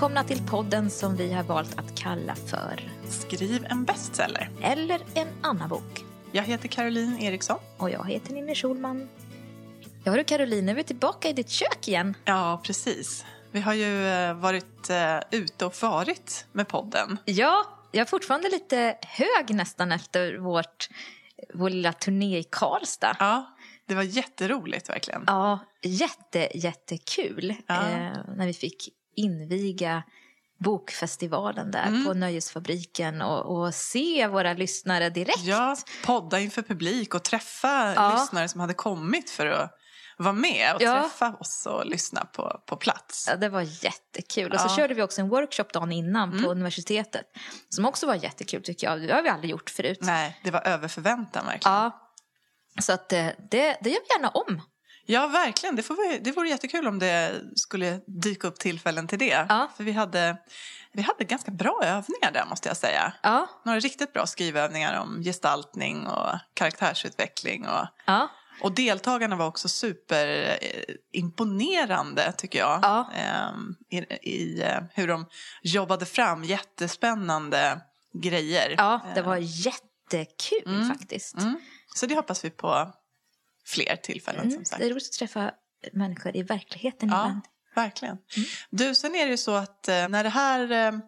Välkomna till podden som vi har valt att kalla för Skriv en bestseller. Eller en annan bok. Jag heter Caroline Eriksson. Och jag heter Ninni Schulman. Ja du Caroline, är vi tillbaka i ditt kök igen. Ja, precis. Vi har ju eh, varit eh, ute och farit med podden. Ja, jag är fortfarande lite hög nästan efter vårt, vår lilla turné i Karlstad. Ja, det var jätteroligt verkligen. Ja, jätte, jättekul Ja. eh, när vi fick inviga bokfestivalen där på Nöjesfabriken och, och se våra lyssnare direkt. Ja, podda inför publik och träffa Ja. lyssnare som hade kommit för att vara med och Ja. träffa oss och lyssna på, på plats. Ja, det var jättekul. Och så körde vi också en workshop dagen innan på universitetet. Som också var jättekul tycker jag. Det har vi aldrig gjort förut. Nej, det var över förväntan verkligen. Ja. Så att eh, det, det gör vi gärna om. Ja, verkligen. Det, får det vore jättekul om det skulle dyka upp tillfällen till det. Ja. För vi hade, vi hade ganska bra övningar där måste jag säga. Ja. Några riktigt bra skrivövningar om gestaltning och karaktärsutveckling. Och, Ja. och deltagarna var också superimponerande tycker jag. Ja. Ehm, I, i eh, hur de jobbade fram jättespännande grejer. ja, det var jättekul Mm. faktiskt. Mm. Så det hoppas vi på fler tillfällen Mm. som sagt. Det är roligt att träffa människor i verkligheten Ja, ibland. verkligen. Mm. Du, sen är det ju så att eh, när det här eh,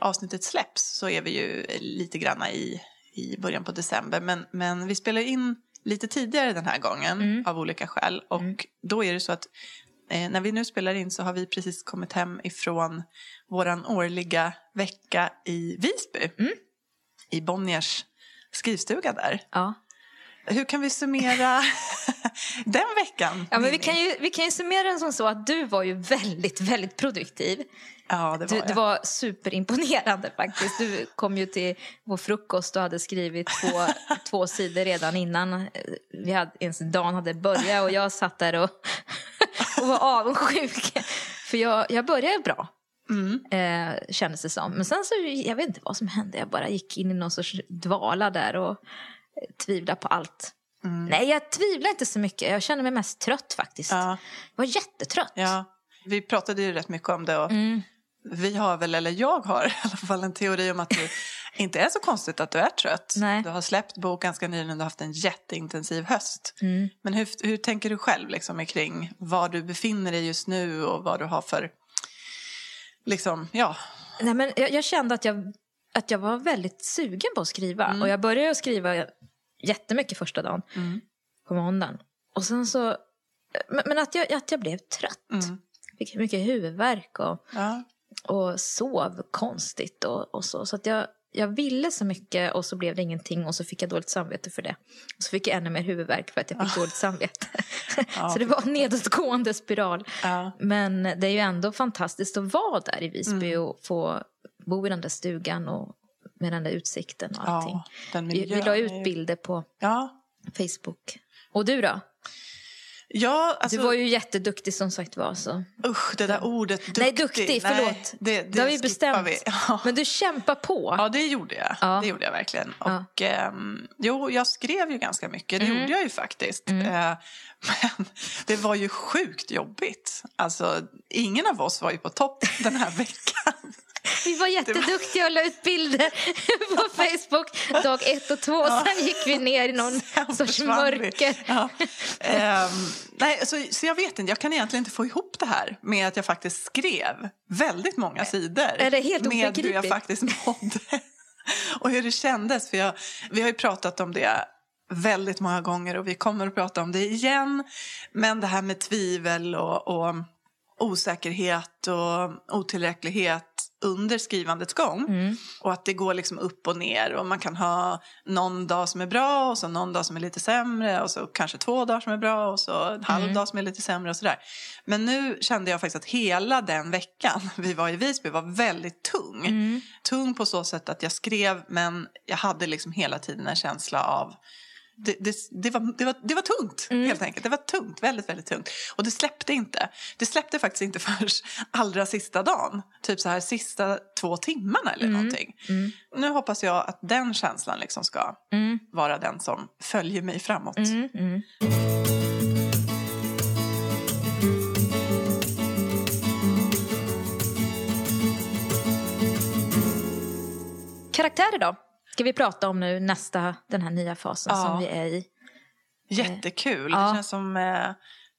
avsnittet släpps så är vi ju lite granna i, i början på december. Men, men vi spelar in lite tidigare den här gången Mm. av olika skäl. Och då är det så att eh, när vi nu spelar in så har vi precis kommit hem ifrån våran årliga vecka i Visby. Mm. I Bonniers skrivstuga där. Ja. Hur kan vi summera den veckan? Ja, men vi kan, ju, vi kan ju summera den som så att du var ju väldigt, väldigt produktiv. Ja, det var Du, jag. det var superimponerande faktiskt. Du kom ju till vår frukost och hade skrivit två, två sidor redan innan eh, vi hade, ens dagen hade börjat och jag satt där och, och var avundsjuk. För jag, jag började bra. Mm. Eh, kändes det som. Men sen så, jag vet inte vad som hände. Jag bara gick in i någon sorts dvala där och eh, tvivlade på allt. Mm. Nej, jag tvivlar inte så mycket. Jag känner mig mest trött faktiskt. Ja. Jag var jättetrött. Ja, vi pratade ju rätt mycket om det och Mm. vi har väl, eller jag har i alla fall en teori om att det inte är så konstigt att du är trött. Nej. Du har släppt bok ganska nyligen, du har haft en jätteintensiv höst. Mm. Men hur, hur tänker du själv liksom, kring var du befinner dig just nu och vad du har för, liksom, ja. Nej, men jag, jag kände att jag, att jag var väldigt sugen på att skriva. Och jag började skriva jättemycket första dagen. Mm. På måndagen. Och sen så... Men, men att, jag, att jag blev trött. Mm. Fick mycket huvudvärk och, Ja, och sov konstigt och, och så. Så att jag, jag ville så mycket och så blev det ingenting och så fick jag dåligt samvete för det. Och så fick jag ännu mer huvudvärk för att jag fick dåligt samvete. Ja, så det var en nedåtgående spiral. ja, Men det är ju ändå fantastiskt att vara där i Visby Mm. och få bo i den där stugan och med den där utsikten och allting. ja, vi, la ut bilder på Ja, Facebook. Och du då? ja alltså, Du var ju jätteduktig som sagt var. Så. usch, det där ordet duktig. Nej, duktig, Nej, förlåt. det, det, Det har vi bestämt. Vi. Ja. Men du kämpar på. Ja, det gjorde jag. Ja. Det gjorde jag verkligen. Ja. Och ehm, jo, jag skrev ju ganska mycket. Det Mm. gjorde jag ju faktiskt. Eh, men det var ju sjukt jobbigt. Alltså, ingen av oss var ju på topp den här veckan. Vi var jätteduktiga och la ut bilder på Facebook dag ett och två. Sen gick vi ner i någon Sen sorts mörker. Ja. Ehm, nej, så, så jag vet inte, jag kan egentligen inte få ihop det här med att jag faktiskt skrev väldigt många sidor. Är det helt med hur jag faktiskt mådde. Och hur det kändes. För jag, vi har ju pratat om det väldigt många gånger och vi kommer att prata om det igen. Men det här med tvivel och, och osäkerhet och otillräcklighet under skrivandets gång. Mm. Och att det går liksom upp och ner och man kan ha någon dag som är bra och så någon dag som är lite sämre och så kanske två dagar som är bra och så en halv dag som är lite sämre och sådär. Men nu kände jag faktiskt att hela den veckan vi var i Visby var väldigt tung. Tung på så sätt att jag skrev men jag hade liksom hela tiden en känsla av det, det, det, var, det, var, det var tungt mm. helt enkelt. Det var tungt, väldigt, väldigt tungt. Och det släppte inte. Det släppte faktiskt inte förrän allra sista dagen. Typ så här sista två timmarna eller mm. någonting. Mm. Nu hoppas jag att den känslan liksom ska mm. vara den som följer mig framåt. Mm, mm. Karaktärer då? Ska vi prata om nu nästa, den här nya fasen Ja. som vi är i? Jättekul. Ja. Det känns som... Eh,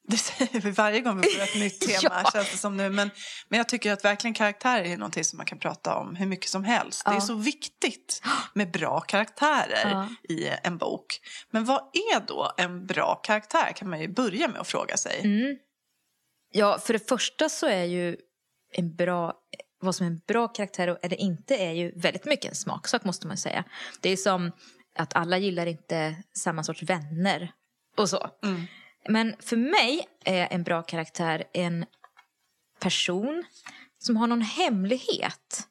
det säger vi varje gång vi får ett nytt tema Ja. känns det som nu. Men, men jag tycker att verkligen karaktärer är någonting som man kan prata om hur mycket som helst. Det är Ja. så viktigt med bra karaktärer Ja. i en bok. Men vad är då en bra karaktär kan man ju börja med att fråga sig. Mm. Ja, för det första så är ju en bra, vad som är en bra karaktär eller inte är ju väldigt mycket en smaksak måste man säga. Det är som att alla gillar inte samma sorts vänner och så. Mm. Men för mig är en bra karaktär en person som har någon hemlighet.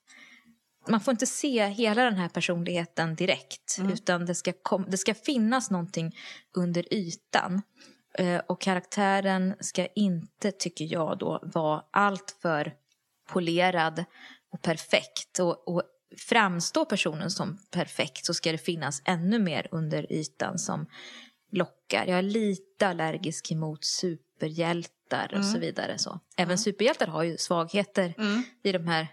Man får inte se hela den här personligheten direkt utan det ska, det ska finnas någonting under ytan. Eh, och karaktären ska inte, tycker jag då, vara alltför polerad och perfekt. Och, och framstår personen som perfekt så ska det finnas ännu mer under ytan som lockar. Jag är lite allergisk emot superhjältar och så vidare. Så. Även superhjältar har ju svagheter i de här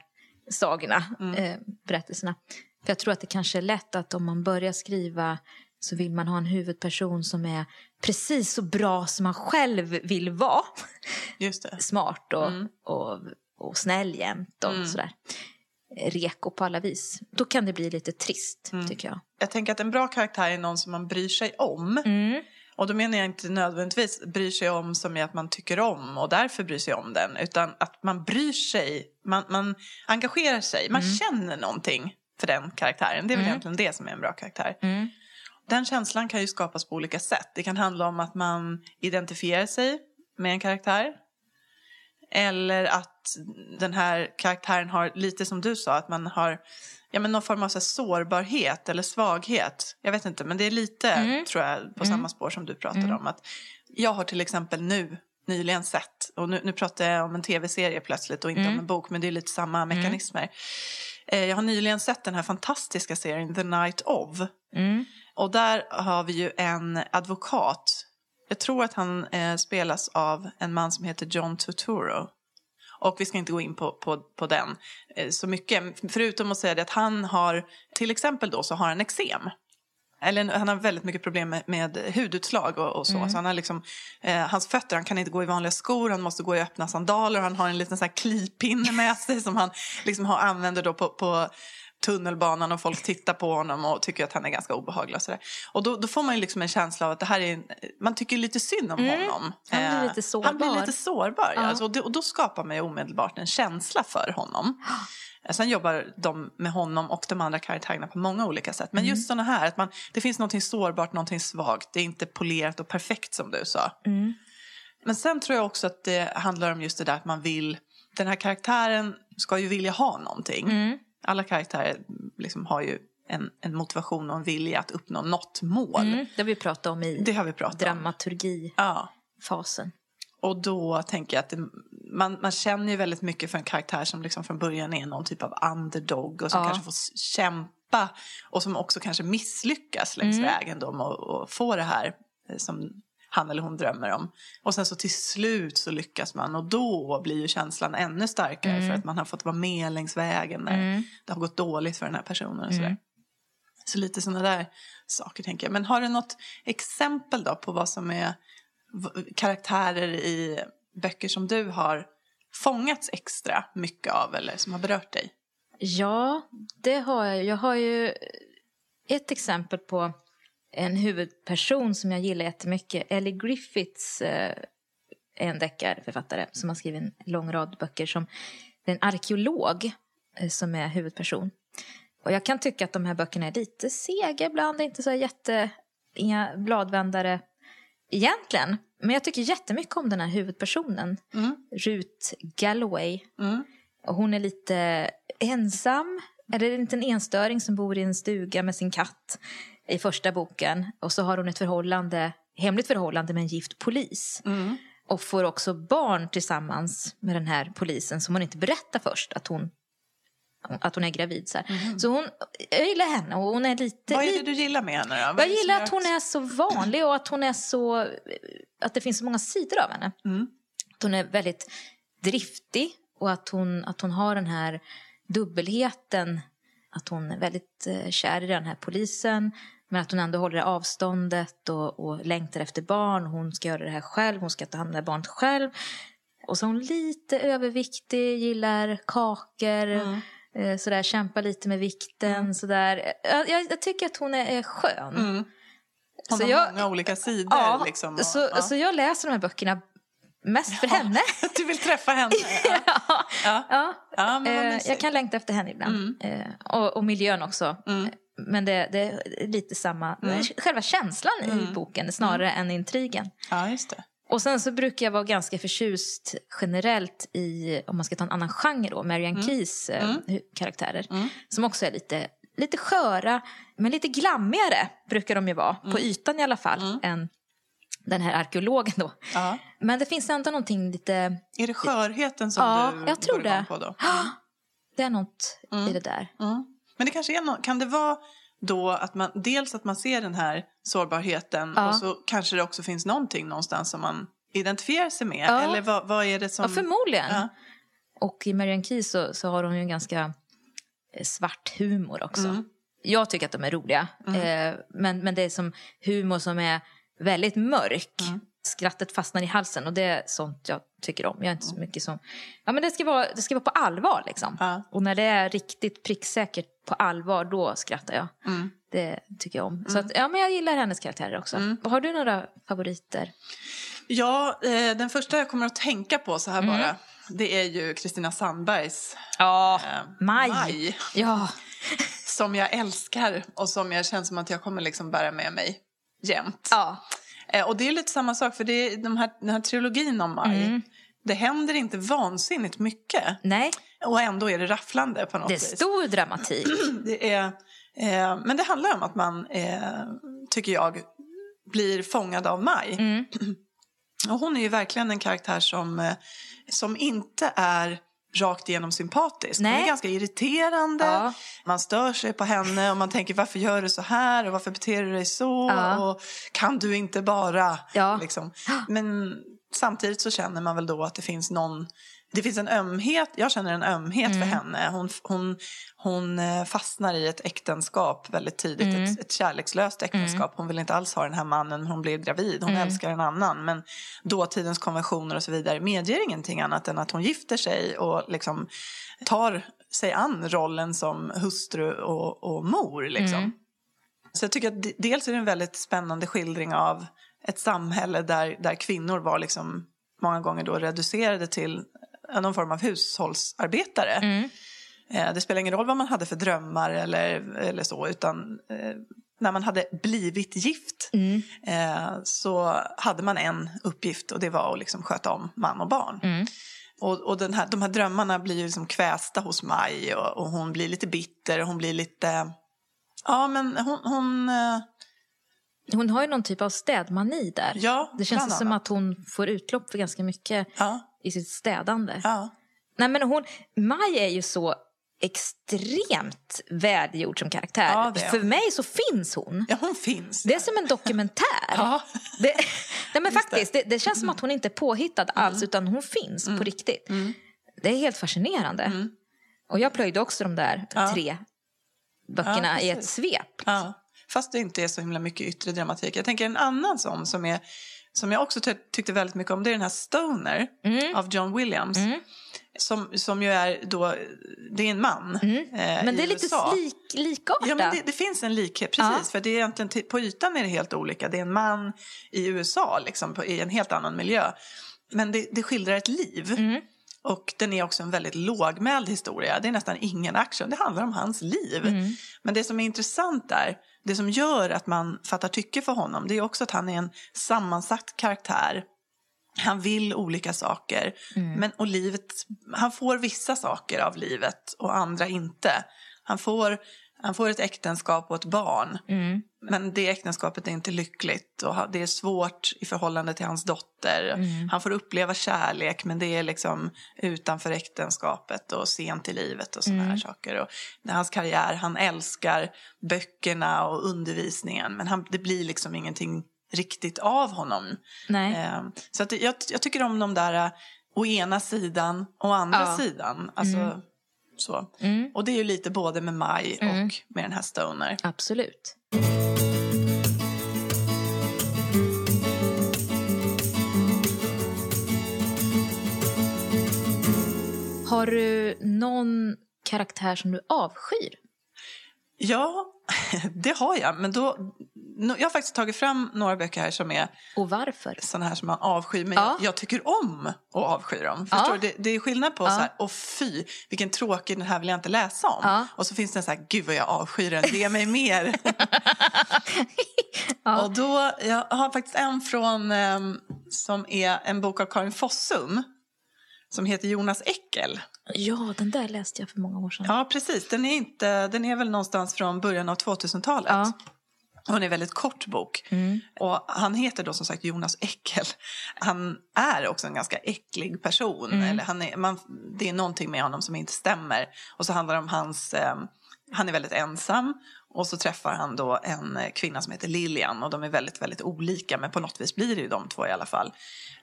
sagorna, eh, berättelserna. För jag tror att det kanske är lätt att om man börjar skriva så vill man ha en huvudperson som är precis så bra som man själv vill vara. Smart och, och, och snäll jämt och sådär. Reko på alla vis. Då kan det bli lite trist, tycker jag. Jag tänker att en bra karaktär är någon som man bryr sig om. Mm. Och då menar jag inte nödvändigtvis bryr sig om som är att man tycker om och därför bryr sig om den. Utan att man bryr sig, man, man engagerar sig, man känner någonting för den karaktären. Det är väl egentligen det som är en bra karaktär. Mm. Den känslan kan ju skapas på olika sätt. Det kan handla om att man identifierar sig med en karaktär. Eller att den här karaktären har, lite som du sa, att man har ja, men någon form av så sårbarhet eller svaghet. Jag vet inte, men det är lite, tror jag, på samma spår som du pratade om. Att jag har till exempel nu nyligen sett, och nu, nu pratar jag om en tv-serie plötsligt och inte om en bok, men det är lite samma mekanismer. Eh, Jag har nyligen sett den här fantastiska serien The Night of. Mm. Och där har vi ju en advokat. Jag tror att han eh, spelas av en man som heter John Turturro. Och vi ska inte gå in på, på, på den eh, så mycket. Förutom att säga det att han har, till exempel då så har han eksem. Eller han har väldigt mycket problem med, med hudutslag och, och så. så han har liksom, eh, hans fötter, han kan inte gå i vanliga skor, han måste gå i öppna sandaler. Han har en liten sån här klipinne med sig som han liksom har, använder då på, på tunnelbanan och folk tittar på honom och tycker att han är ganska obehaglig. Och, sådär. och då, då får man ju liksom en känsla av att det här är en, man tycker lite synd om honom. Mm. Han blir Eh, lite sårbar. Han blir lite sårbar, ja. Alltså, och, det, och då skapar man ju omedelbart en känsla för honom. Eh, Sen jobbar de med honom och de andra karaktärerna på många olika sätt. Men Mm. just sådana här, att man, det finns någonting sårbart, någonting svagt. Det är inte polerat och perfekt som du sa. Mm. Men sen tror jag också att det handlar om just det där att man vill, den här karaktären ska ju vilja ha någonting. Mm. Alla karaktärer liksom har ju en, en motivation och en vilja att uppnå något mål. Mm. Det har vi pratat om i Det har vi pratat om. dramaturgifasen. Ja. Och då tänker jag att det, man, man känner ju väldigt mycket för en karaktär som liksom från början är någon typ av underdog och som Ja. kanske får kämpa och som också kanske misslyckas längs Mm. vägen då med att att få det här eh, som han eller hon drömmer om. Och sen så till slut så lyckas man och då blir ju känslan ännu starkare Mm. för att man har fått vara med längs vägen när det har gått dåligt för den här personen och sådär. Mm. Så lite sådana där saker tänker jag. Men har du något exempel då på vad som är karaktärer i böcker som du har fångats extra mycket av eller som har berört dig? Ja, det har jag. Jag har ju ett exempel på en huvudperson som jag gillar jättemycket. Ellie Griffiths eh, är en deckarförfattare som har skrivit en lång rad böcker. som Det är en arkeolog eh, som är huvudperson. Och jag kan tycka att de här böckerna är lite sega ibland, inte så jätte... Inga bladvändare egentligen. Men jag tycker jättemycket om den här huvudpersonen. Ruth Galloway. Mm. Och hon är lite ensam. Eller en liten enstöring som bor i en stuga med sin katt i första boken. Och så har hon ett förhållande, hemligt förhållande med en gift polis. Mm. Och får också barn tillsammans med den här polisen som hon inte berättar först att hon, att hon är gravid. Så, här. så hon, jag gillar henne och hon är lite... Vad är det du gillar med henne då? Jag gillar att hon är så vanlig och att hon är så... Att det finns så många sidor av henne. Mm. Att hon är väldigt driftig och att hon, att hon har den här dubbelheten. att hon är väldigt eh, kär i den här polisen. Men att hon ändå håller det avståndet och, och längtar efter barn. Hon ska göra det här själv, hon ska ta hand om det här barnet själv. Och så är hon lite överviktig, gillar kakor. Mm. Eh, sådär, kämpar lite med vikten. Sådär. Jag, jag, jag tycker att hon är, är skön. Mm. Hon Så har jag- många olika sidor. Ja, liksom, och, så, ja. så jag läser de här böckerna mest för Ja. henne. Du vill träffa henne? Ja, ja. Ja. ja Eh, jag kan längta efter henne ibland. Eh, och, och miljön också. Mm. Men det, det är lite samma, Mm. själva känslan i Mm. boken snarare än intrigen. Ja, just det. Och sen så brukar jag vara ganska förtjust generellt i, om man ska ta en annan genre då, Marianne Mm. Keys eh, Mm. karaktärer. Mm. Som också är lite, lite sköra, men lite glammigare brukar de ju vara, på ytan i alla fall, Mm. än den här arkeologen då. Ja. Men det finns ändå någonting lite, Är det skörheten som Ja, du jag tror går igång det. på då? det är något Mm. i det där. Mm. Men det kanske är no- kan det vara då att man dels att man ser den här sårbarheten Ja. och så kanske det också finns någonting någonstans som man identifierar sig med? Ja. Eller vad, vad är det som... Ja, förmodligen. Ja. Och i Marianne Keys så, så har hon ju en ganska eh, svart humor också. Mm. Jag tycker att de är roliga. Eh, men, men det är som humor som är väldigt mörk. Mm. Skrattet fastnar i halsen och det är sånt jag tycker om. Jag är inte så mycket som... Ja men det ska vara, det ska vara på allvar liksom. Och när det är riktigt pricksäkert på allvar, då skrattar jag. Mm. Det tycker jag om. Så att, ja men jag gillar hennes karaktärer också. Mm. Har du några favoriter? Ja, eh, den första jag kommer att tänka på så här Mm. bara, det är ju Kristina Sandbergs Ja, eh, Maj. Maj. Ja. Som jag älskar och som jag känner som att jag kommer liksom bära med mig jämt. ja. Eh, och det är lite samma sak, för det är de här, den här trilogin om Maj. Mm. Det händer inte vansinnigt mycket. Nej, Och ändå är det rafflande på något det är vis. stor dramatik. Det är, eh, men det handlar om att man, eh, tycker jag, blir fångad av Maj. Mm. Och hon är ju verkligen en karaktär som, eh, som inte är rakt igenom sympatisk. Hon Nej. är ganska irriterande. Ja. Man stör sig på henne och man tänker varför gör du så här och varför beter du dig så? Ja. Och kan du inte bara? Ja. Liksom. Men samtidigt så känner man väl då att det finns någon det finns en ömhet, jag känner en ömhet Mm. för henne. Hon, hon, hon eh, fastnar i ett äktenskap väldigt tidigt, Mm. ett, ett kärlekslöst äktenskap. Hon vill inte alls ha den här mannen, men hon blir gravid. Hon Mm. älskar en annan. Men dåtidens konventioner och så vidare medger ingenting annat än att hon gifter sig och liksom tar sig an rollen som hustru och, och mor. Liksom. Mm. Så jag tycker att dels är det en väldigt spännande skildring av ett samhälle där, där kvinnor var liksom många gånger då reducerade till någon form av hushållsarbetare. Mm. Eh, Det spelar ingen roll vad man hade för drömmar eller, eller så, utan eh, när man hade blivit gift Mm. eh, så hade man en uppgift och det var att liksom sköta om man och barn. Mm. Och, och den här, de här drömmarna blir ju liksom kvästa hos Maj och, och hon blir lite bitter och hon blir lite... Ja, men hon... hon Hon har ju någon typ av städmani där. ja, det känns som att hon får utlopp för ganska mycket Ja, i sitt städande. ja. Nej, men hon, Maj är ju så extremt välgjord som karaktär. Ja, det för mig så finns hon. ja, hon finns. Det är som en dokumentär. Ja. Det, nej men Just faktiskt, det. Det, känns som att hon inte är påhittad alls utan hon finns på riktigt. Mm. Det är helt fascinerande. Mm. Och jag plöjde också de där tre böckerna i ett svep. Fast det inte är så himla mycket yttre dramatik. Jag tänker en annan sån som, är, som jag också ty- tyckte väldigt mycket om, det är den här Stoner Mm. av John Williams. Mm. Som, som ju är då, det är en man Mm. eh, Men det är lite USA. lik, likartat. Ja, men det, det finns en likhet, precis. Ja. För det är egentligen, på ytan är det helt olika. Det är en man i USA, liksom, på, i en helt annan miljö. Men det, det skildrar ett liv. Och den är också en väldigt lågmäld historia. Det är nästan ingen action, det handlar om hans liv. Mm. Men det som är intressant där, det som gör att man fattar tycke för honom, det är också att han är en sammansatt karaktär. Han vill olika saker, Mm. men och livet, han får vissa saker av livet och andra inte. Han får, han får ett äktenskap och ett barn, Mm. men det äktenskapet är inte lyckligt och det är svårt i förhållande till hans dotter. Mm. Han får uppleva kärlek men det är liksom utanför äktenskapet och sent i livet och sådana Mm. här saker. Och hans karriär, han älskar böckerna och undervisningen men han, det blir liksom ingenting riktigt av honom. Eh, så att jag, jag tycker om de där eh, å ena sidan och andra Ja. sidan. Alltså, Mm. Så. Mm. Och det är ju lite både med Maj Mm. och med den här Stoner. Absolut. Har du någon karaktär som du avskyr? Ja, det har jag. Men då, jag har faktiskt tagit fram några böcker här som är Och varför? sådana här som man avskyr. Men Ja. jag, jag tycker om att avsky dem. Förstår Ja. Det, det är skillnad på Ja. så här, och fy, vilken tråkig, den här vill jag inte läsa om. Ja. Och så finns det en så här, gud vad jag avskyr den, ge mig mer. Och då, jag har faktiskt en från, ehm, som är en bok av Karin Fossum. Som heter Jonas Äckel. Ja, den där läste jag för många år sedan. Ja, precis. Den är, inte, den är väl någonstans från början av 2000-talet. Ja. Den är en väldigt kort bok. Mm. Och han heter då som sagt Jonas Äckel. Han är också en ganska äcklig person. Mm. Eller han är, man, det är någonting med honom som inte stämmer. Och så handlar det om hans... Eh, han är väldigt ensam. Och så träffar han då en kvinna som heter Lilian. Och de är väldigt, väldigt olika. Men på något vis blir det ju de två i alla fall.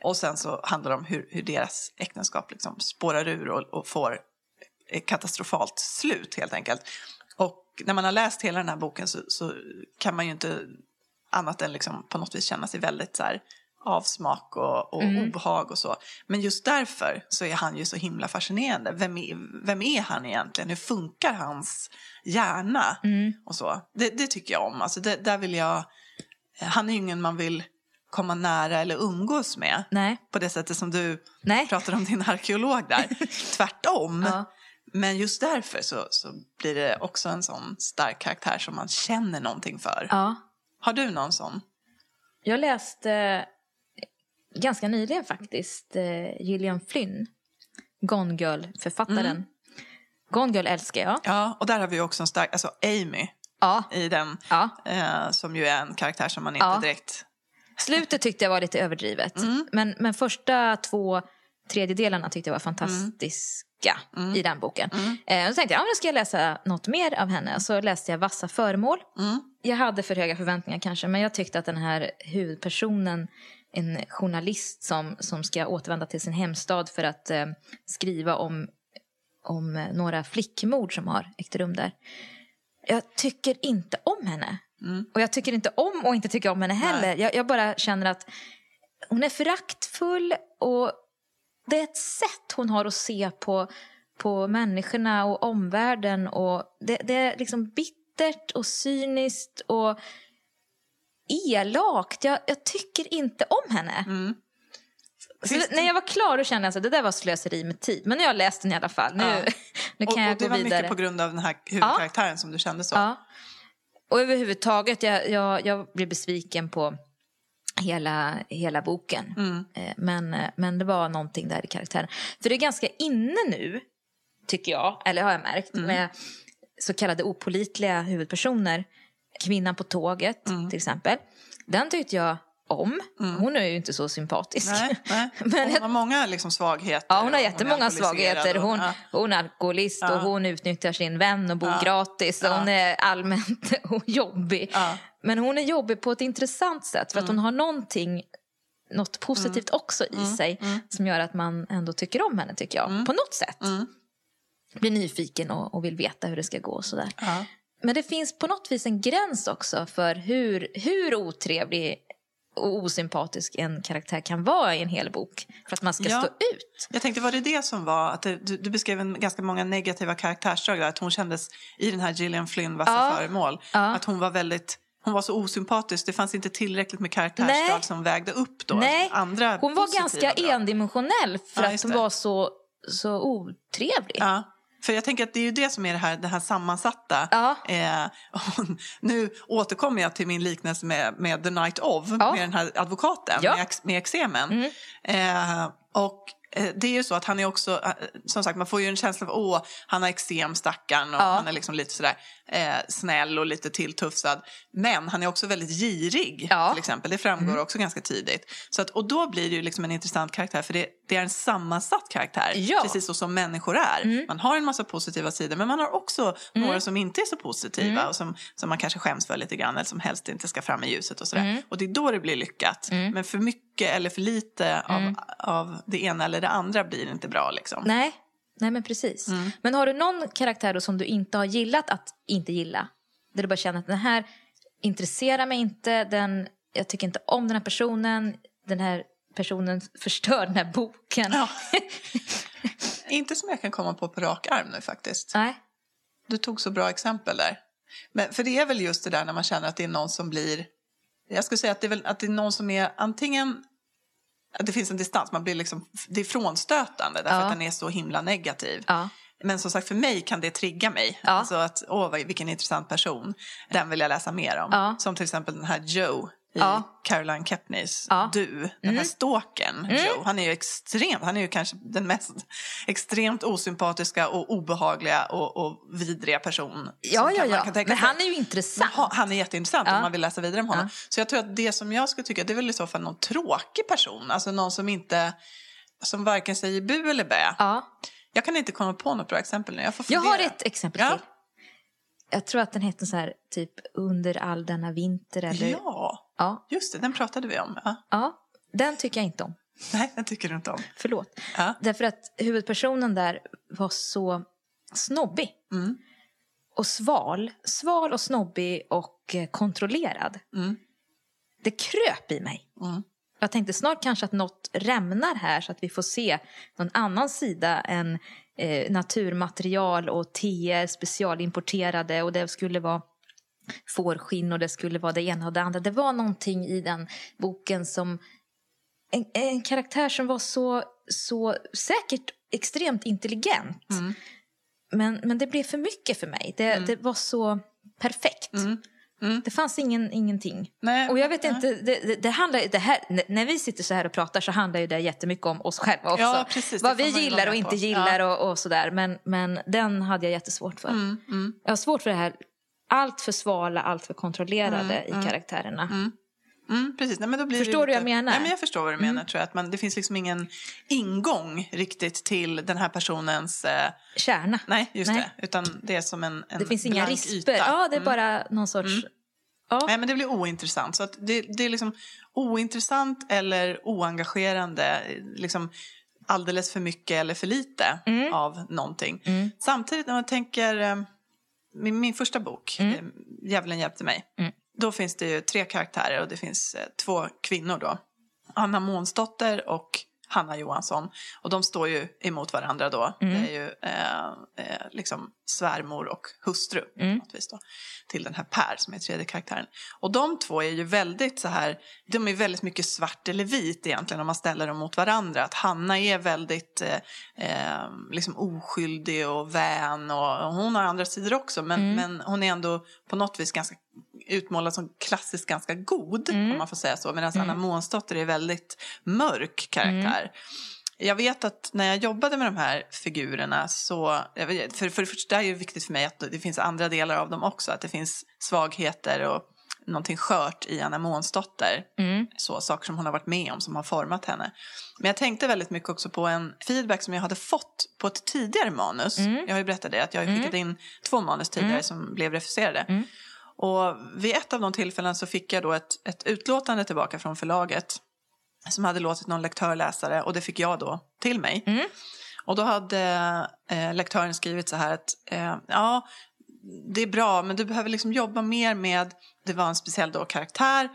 Och sen så handlar det om hur, hur deras äktenskap liksom spårar ur och, och får katastrofalt slut helt enkelt. När man har läst hela den här boken så, så kan man ju inte annat än liksom på något vis känna sig väldigt så här avsmak och, och Mm. obehag och så. Men just därför så är han ju så himla fascinerande. Vem är, vem är han egentligen? Hur funkar hans hjärna? Mm. Och så. Det, det tycker jag om. Alltså det, där vill jag, han är ju ingen man vill komma nära eller umgås med. Nej. På det sättet som du Nej. pratar om din arkeolog där. Tvärtom. Ja. Men just därför så, så blir det också en sån stark karaktär som man känner någonting för. Ja. Har du någon sån? Jag läste ganska nyligen faktiskt eh, Gillian Flynn, Gone Girl-författaren. Mm. Gone Girl älskar jag. Ja, och där har vi också en stark, alltså Amy Ja. i den, ja. eh, som ju är en karaktär som man inte Ja. direkt... Slutet tyckte jag var lite överdrivet. Mm. Men, men första två tredjedelarna tyckte jag var fantastiska i den boken. Mm. Eh, och tänkte jag, ja, nu ska jag läsa något mer av henne. Så läste jag Vassa föremål. Mm. Jag hade för höga förväntningar kanske, men jag tyckte att den här huvudpersonen, en journalist som, som ska återvända till sin hemstad för att eh, skriva om, om några flickmord som har ägt rum där. Jag tycker inte om henne. Mm. Och jag tycker inte om och inte tycker om henne heller. Jag, jag bara känner att hon är föraktfull och det är ett sätt hon har att se på, på människorna och omvärlden. Och det, det är liksom bittert och cyniskt och elakt. Jag, jag tycker inte om henne. Mm. Finns när jag var klar då kände jag att det där var slöseri med tid. Men nu har jag läst den i alla fall. Nu, Ja. nu Och, kan jag och det gå var vidare. mycket på grund av den här huvudkaraktären som du kände så? Ja. Och överhuvudtaget, jag, jag, jag blev besviken på hela, hela boken. Mm. Eh, Men, eh, men det var någonting där i karaktären. För det är ganska inne nu, tycker jag, eller har jag märkt, Mm. med så kallade opolitliga huvudpersoner. Kvinnan på tåget, Mm. till exempel. Den tyckte jag om. Hon är ju inte så sympatisk. Nej, nej. Men hon har många liksom svagheter. Ja, hon har och jättemånga alkoholiserad svagheter. och- Hon, ja. hon är alkoholist och Ja. hon utnyttjar sin vän och bor Ja. gratis. Och. Hon är allmänt jobbig. Mm. Men hon är jobbig på ett intressant sätt för att hon har någonting, något positivt också i sig som gör att man ändå tycker om henne, tycker jag. På något sätt. Mm. Blir nyfiken och, och vill veta hur det ska gå och sådär. Ja. Men det finns på något vis en gräns också för hur, hur otrevlig och osympatisk en karaktär kan vara i en hel bok för att man ska Ja. stå ut. Jag tänkte, var det det som var, att det, du, du beskrev en, ganska många negativa karaktärsdrag där, att hon kändes i den här Gillian Flynn, Vassa Ja. föremål, Ja. att hon var väldigt hon var så osympatisk, det fanns inte tillräckligt med karaktärsdrag Nej. som vägde upp då Nej, andra hon var ganska drag. endimensionell för Ja, att hon var så, så otrevlig. Ja. För jag tänker att det är ju det som är det här, det här sammansatta. Ja. Eh, nu återkommer jag till min liknelse med, med The Night of, Ja. med den här advokaten Ja. med, med eksemen. Mm. Eh, och det är ju så att han är också, eh, som sagt man får ju en känsla av åh, han har eksem stackarn och Ja. han är liksom lite sådär eh, snäll och lite tilltufsad. Men han är också väldigt girig Ja. Mm. till exempel, det framgår också ganska tidigt. Så att, och då blir det ju liksom en intressant karaktär för det, det är en sammansatt karaktär, Ja. Mm. precis så som människor är. Man har en massa positiva sidor men man har också några som inte är så positiva Mm. och som, som man kanske skäms för lite grann eller som helst inte ska fram i ljuset och sådär. Mm. Och det är då det blir lyckat. Men för mycket eller för lite av, Mm. av det ena eller det andra blir inte bra liksom. Nej, Nej men precis. Mm. Men har du någon karaktär som du inte har gillat att inte gilla? Där du bara känner att den här intresserar mig inte, den, jag tycker inte om den här personen, den här personen förstör den här boken. Ja. Inte som jag kan komma på på rak arm nu faktiskt. Nej. Du tog så bra exempel där. Men, för det är väl just det där när man känner att det är någon som blir... Jag skulle säga att det är, väl, att det är någon som är antingen... Att det finns en distans, man blir liksom, det är frånstötande därför Ja. att den är så himla negativ. Ja. Men som sagt, för mig kan det trigga mig. Ja. Alltså att, åh vilken intressant person. Den vill jag läsa mer om. Ja. Som till exempel den här Joe i Ja. Caroline Kepneys Ja. Du. Den Mm. här stalkern Joe. Han är ju extremt, han är ju kanske den mest extremt osympatiska och obehagliga och, och vidriga person. Ja, ja, ja. Men sig. han är ju intressant. Ha- Han är jätteintressant Ja. om man vill läsa vidare om honom. Ja. Så jag tror att det som jag skulle tycka, det är väl i så fall någon tråkig person. Alltså någon som inte, som varken säger bu eller bä. Ja. Jag kan inte komma på något bra exempel nu. Jag får Jag fundera. har ett exempel till. Jag tror att den heter så här, typ Under all denna vinter eller... Ja, Ja. just det, den pratade vi om. Ja. ja. Den tycker jag inte om. Nej, den tycker du inte om. Förlåt. Ja. Därför att huvudpersonen där var så snobbig. Mm. Och sval. Sval och snobbig och eh, kontrollerad. Mm. Det kröp i mig. Mm. Jag tänkte snart kanske att något rämnar här så att vi får se någon annan sida än eh, naturmaterial och TR specialimporterade och det skulle vara fårskinn och det skulle vara det ena och det andra. Det var någonting i den boken som en, en karaktär som var så, så säkert extremt intelligent. Mm. Men, men det blev för mycket för mig. Det, det var så perfekt. Mm. Mm. Det fanns ingen, ingenting. Nej, Och jag vet nej. inte, det, det, det handlar, det här, när vi sitter så här och pratar så handlar ju det jättemycket om oss själva också. Ja, precis, Vad vi gillar och inte på. gillar och, och sådär. Men, men den hade jag jättesvårt för. Mm, mm, Jag har svårt för det här allt för svala, allt för kontrollerade i karaktärerna. mm, precis. Nej, men då blir Förstår du vad jag lite- menar? Mm. Nej, men jag förstår vad du menar. Tror jag. Att man, det finns liksom ingen ingång riktigt till den här personens... Eh, Kärna. nej, just Nej. det. Utan det är som en, en Det finns inga risper. yta. Ja, det är Mm. bara någon sorts... Ja. Nej, men det blir ointressant. Så att det, det är liksom ointressant eller oengagerande. Liksom alldeles för mycket eller för lite Mm. av någonting. Samtidigt när man tänker... eh, Min, min första bok, mm. Djävulen hjälpte mig. Mm. Då finns det ju tre karaktärer och det finns eh, två kvinnor då. Anna Månsdotter och Hanna Johansson. Och de står ju emot varandra då. Mm. Det är ju eh, eh, liksom svärmor och hustru Mm. då, till den här Per som är tredje karaktären. Och de två är ju väldigt så här, de är väldigt mycket svart eller vit egentligen om man ställer dem mot varandra. Att Hanna är väldigt eh, eh, liksom oskyldig och vän och, och hon har andra sidor också men, men hon är ändå på något vis ganska utmålad som klassiskt ganska god om man får säga så. Medan Anna Månsdotter är väldigt mörk karaktär. Jag vet att när jag jobbade med de här figurerna så, för, för det första är det viktigt för mig att det finns andra delar av dem också, att det finns svagheter och någonting skört i Anna Månsdotter. Mm. Så, saker som hon har varit med om som har format henne. Men jag tänkte väldigt mycket också på en feedback som jag hade fått på ett tidigare manus. Jag har ju berättat det, att jag har skickat in två manus tidigare som blev refuserade. Och vid ett av de tillfällen så fick jag då ett, ett utlåtande tillbaka från förlaget som hade låtit någon lektör läsa det och det fick jag då till mig. Och då hade eh, lektören skrivit så här att eh, ja, det är bra men du behöver liksom jobba mer med, det var en speciell då karaktär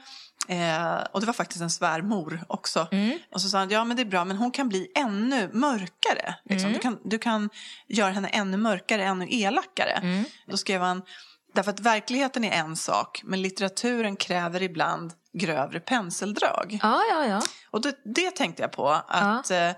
eh, och det var faktiskt en svärmor också. Och så sa han, ja men det är bra men hon kan bli ännu mörkare. Liksom. Du, kan, du kan göra henne ännu mörkare, ännu elakare. Då skrev han, därför att verkligheten är en sak men litteraturen kräver ibland grövre penseldrag. Ja, ja, ja. Och det, det tänkte jag på, att eh,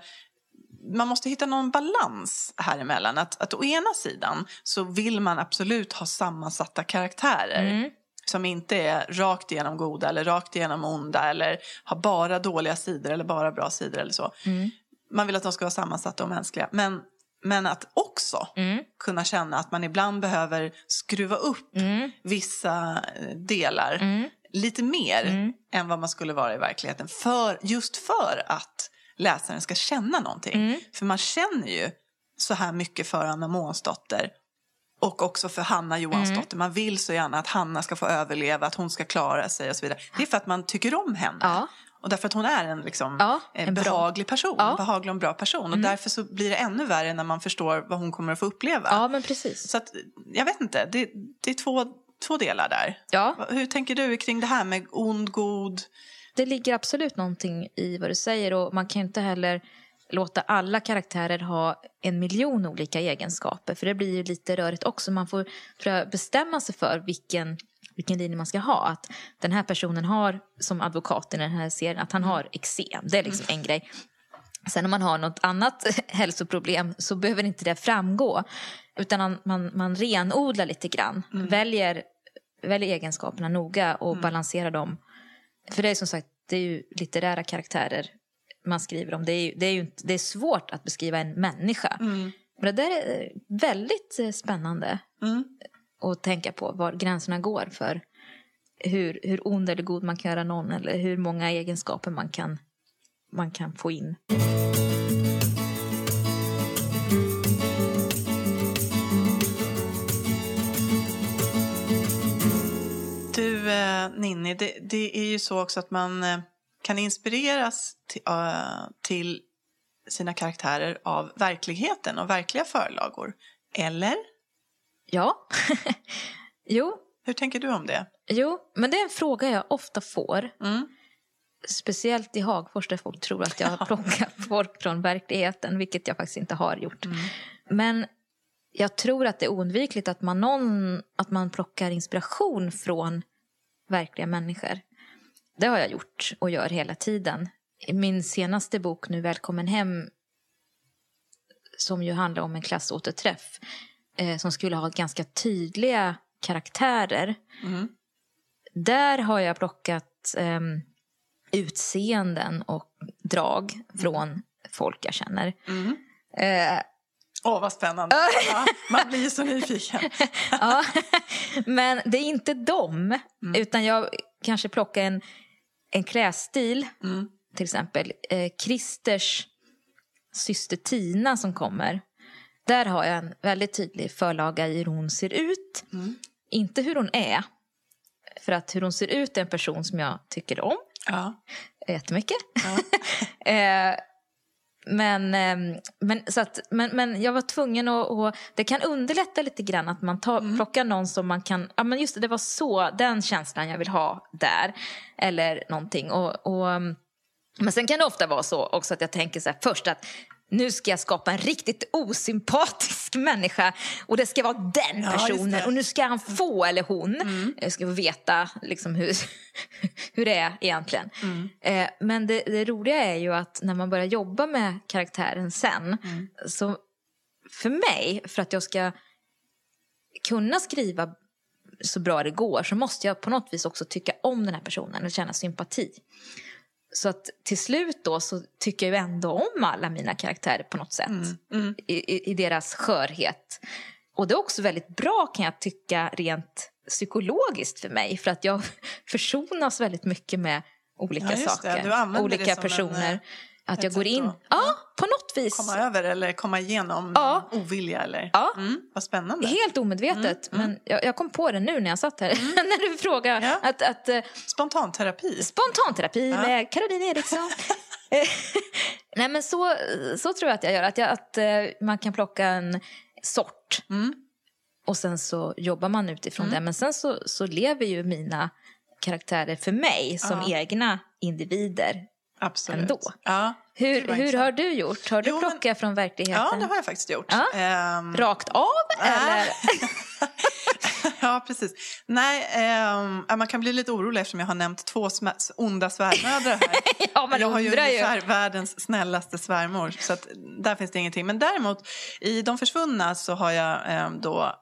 man måste hitta någon balans här emellan. Att, att å ena sidan så vill man absolut ha sammansatta karaktärer. Som inte är rakt igenom goda eller rakt igenom onda eller har bara dåliga sidor eller bara bra sidor eller så. Man vill att de ska vara sammansatta och mänskliga. Men, men att också kunna känna att man ibland behöver skruva upp vissa eh, delar lite mer än vad man skulle vara i verkligheten. För, just för att läsaren ska känna någonting. För man känner ju så här mycket för Anna Månsdotter och också för Hanna Johansdotter. Man vill så gärna att Hanna ska få överleva, att hon ska klara sig och så vidare. Det är för att man tycker om henne. Ja. Och därför att hon är en, liksom, Ja, en en bra- behaglig person, Ja. behaglig och bra person. Och därför så blir det ännu värre när man förstår vad hon kommer att få uppleva. Ja, men precis. Så att, jag vet inte, det, det är två, två delar där. Ja, Hur tänker du kring det här med ond, god? det ligger absolut någonting i vad du säger och man kan inte heller låta alla karaktärer ha en miljon olika egenskaper för det blir ju lite rörigt också. Man får tror jag, bestämma sig för vilken, vilken linje man ska ha. Att den här personen har, som advokaten i den här serien, att han har eksem. Det är liksom en grej. Sen om man har något annat hälsoproblem så behöver inte det framgå. Utan man, man, renodlar lite grann. Väljer, väljer egenskaperna noga och balanserar dem. För det är som sagt, det är ju litterära karaktärer man skriver om. Det är, ju, det är ju inte, det är svårt att beskriva en människa. Men det där är väldigt eh, spännande Mm. Och tänka på var gränserna går för hur, hur ond eller god man kan göra någon eller hur många egenskaper man kan, man kan få in. Du, eh, Ninni, det, det är ju så också att man eh, kan inspireras till, eh, till sina karaktärer av verkligheten och verkliga förlagor. Eller? Ja, jo, Hur tänker du om det? jo, men det är en fråga jag ofta får. Mm. Speciellt i Hagfors där folk tror att jag har plockat folk från verkligheten, vilket jag faktiskt inte har gjort. Men jag tror att det är oundvikligt att man, någon, att man plockar inspiration från verkliga människor. Det har jag gjort och gör hela tiden. I min senaste bok nu, Välkommen hem, som ju handlar om en klassåterträff, eh, som skulle ha ganska tydliga karaktärer. Mm. Där har jag plockat ehm, utseenden och drag från folk jag känner. Mm. Eh, Åh, vad spännande. Ja, man blir ju så nyfiken. ja. Men det är inte dem, utan jag kanske plockar en, en klädstil. Mm. Till exempel eh, Christers syster Tina som kommer. Där har jag en väldigt tydlig förlaga i hur hon ser ut. Mm. Inte hur hon är. För att hur hon ser ut är en person som jag tycker om Ja. jättemycket. Ja. eh, men, ehm, men, så att, men, men jag var tvungen att... Och det kan underlätta lite grann att man tar, plockar någon som man kan... Ja, men just det, det var så, den känslan jag vill ha där. Eller någonting. Och, och, ehm, men sen kan det ofta vara så också att jag tänker så här först att nu ska jag skapa en riktigt osympatisk människa och det ska vara den personen. och nu ska han få eller hon Jag ska få veta liksom hur, hur det är egentligen. Eh, men det, det roliga är ju att när man börjar jobba med karaktären sen så för mig, för att jag ska kunna skriva så bra det går så måste jag på något vis också tycka om den här personen och känna sympati. Så att till slut då så tycker jag ju ändå om alla mina karaktärer på något sätt. Mm. I, i, I deras skörhet. Och det är också väldigt bra kan jag tycka rent psykologiskt för mig. För att jag försonas väldigt mycket med olika Ja, saker. Olika en, personer. eh, att jag går in. att- Ja, på något vis. Komma över eller komma igenom Ja. ovilja eller? Ja. Mm. Vad spännande. Helt omedvetet. Men jag, jag kom på det nu när jag satt här. när du frågade. Mm. Ja. Att, att, eh, Spontanterapi. Spontanterapi Ja. med Caroline Eriksson. Nej men så, så tror jag att jag gör. Att, jag, att eh, man kan plocka en sort. Mm. Och sen så jobbar man utifrån det. Men sen så, så lever ju mina karaktärer för mig som Ja. egna individer. Absolut. Ändå. Ja. Hur, hur har du gjort? Har du Jo, men- plockat från verkligheten? Ja, det har jag faktiskt gjort. Ja. Ehm, Rakt av eller? ja, precis. Nej, ja, man kan bli lite orolig eftersom jag har nämnt två onda svärmödrar här. ja, man jag har ju undrar ju. ungefär världens snällaste svärmor, så att där finns det ingenting. Men däremot, i De försvunna så har jag ehm, då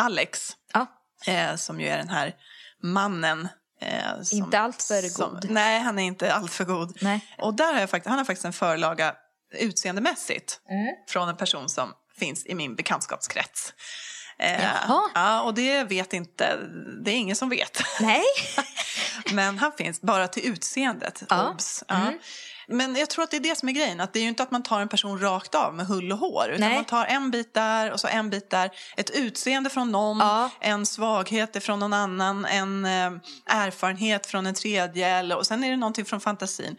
Alex, Ja. eh, som ju är den här mannen. Eh, som, Inte alltför som- god. Nej, han är inte alltför god. Nej. Och där har jag faktiskt, han har faktiskt en förlaga utseendemässigt Mm. från en person som finns i min bekantskapskrets. Eh, ja, och det vet inte, det är ingen som vet. Nej. Men han finns bara till utseendet. Ja. Obs. Ja. Mm. Men jag tror att det är det som är grejen. Att det är ju inte att man tar en person rakt av med hull och hår. Utan Nej. man tar en bit där och så en bit där. Ett utseende från någon, Ja. en svaghet från någon annan, en eh, erfarenhet från en tredje. Eller, och sen är det någonting från fantasin.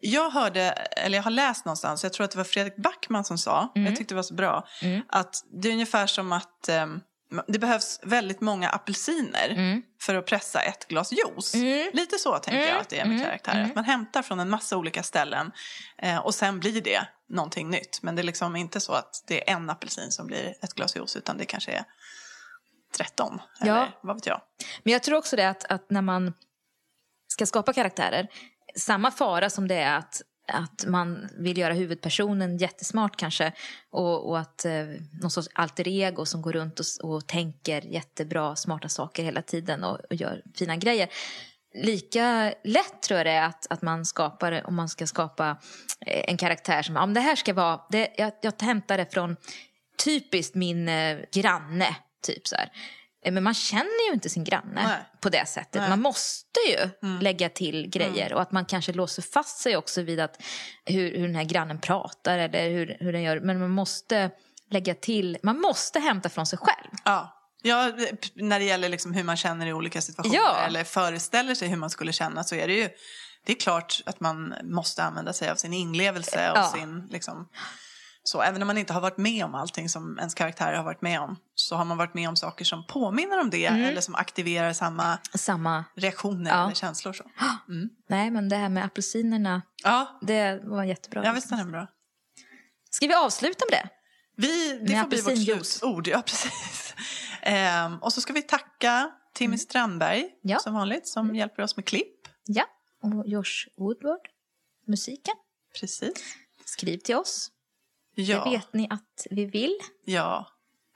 Jag hörde, eller jag har läst någonstans, jag tror att det var Fredrik Backman som sa, jag tyckte det var så bra, Mm. att det är ungefär som att eh, det behövs väldigt många apelsiner Mm. för att pressa ett glas juice. Mm. Lite så tänker jag Mm. att det är med Mm. karaktärer. Mm. Att man hämtar från en massa olika ställen eh, och sen blir det någonting nytt. Men det är liksom inte så att det är en apelsin som blir ett glas juice utan det kanske är 13. Eller Ja. vad vet jag. Men jag tror också det att, att när man ska skapa karaktärer, samma fara som det är att, att man vill göra huvudpersonen jättesmart kanske och, och att eh, någon sorts alter ego som går runt och, och tänker jättebra, smarta saker hela tiden och, och gör fina grejer. Lika lätt tror jag det är att, att man skapar, om man ska skapa eh, en karaktär som, om det här ska vara, det, jag, jag hämtar det från typiskt min eh, granne, typ så här. Eh, Men man känner ju inte sin granne Nej. på det sättet. Nej. Man måste ju lägga till grejer och att man kanske låser fast sig också vid att hur, hur den här grannen pratar eller hur, hur den gör. Men man måste lägga till, man måste hämta från sig själv. Ja. Ja, när det gäller liksom hur man känner i olika situationer Ja. eller föreställer sig hur man skulle känna så är det ju det är klart att man måste använda sig av sin inlevelse och Ja. sin liksom, så även om man inte har varit med om allting som ens karaktär har varit med om så har man varit med om saker som påminner om det eller som aktiverar samma Samma, reaktioner Ja. eller känslor. Så. nej men det här med apelsinerna, Ja, det var jättebra. ja visst är den bra. Ska vi avsluta med det? Vi, det Med får bli vårt slutord. Ja, precis. Ehm, och så ska vi tacka Timmy Strandberg Mm. Ja. som vanligt som hjälper oss med klipp. Ja, och Josh Woodward, musiken. Precis. Skriv till oss, Ja, det vet ni att vi vill. ja.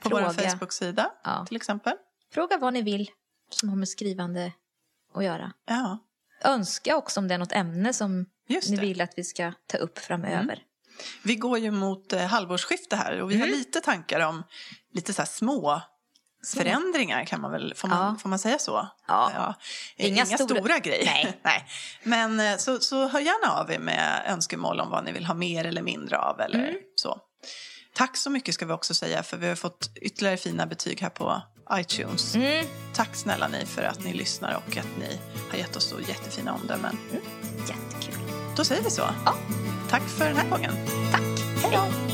på Fråga. vår Facebook-sida Ja. till exempel. Fråga vad ni vill som har med skrivande att göra. Ja, Önska också om det är något ämne som ni. Mm. vill att vi ska ta upp framöver. Vi går ju mot eh, halvårsskifte här och vi Mm. har lite tankar om lite så här små förändringar kan man väl, får man, Ja. får man säga så? Ja. Eh, Inga Inga, stora- stora, grejer. Nej. Nej. Men eh, så, så hör gärna av er med önskemål om vad ni vill ha mer eller mindre av eller Mm. så. Tack så mycket ska vi också säga för vi har fått ytterligare fina betyg här på iTunes. Mm. Tack snälla ni för att ni lyssnar och att ni har gett oss så jättefina omdömen. Jättekul. Då säger vi så. Ja. Tack för den här gången. Tack. Hej då.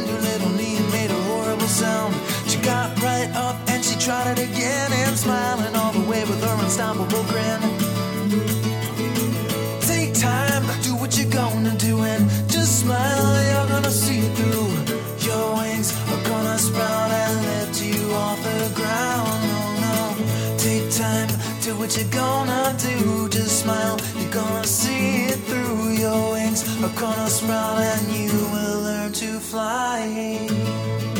got right up and she tried it again and smiling all the way with her unstoppable grin. Take time, do what you're gonna do and just smile, you're gonna see it through. Your wings are gonna sprout and lift you off the ground. Oh no, take time, do what you're gonna do. Just smile, you're gonna see it through. Your wings are gonna sprout and you will learn to fly.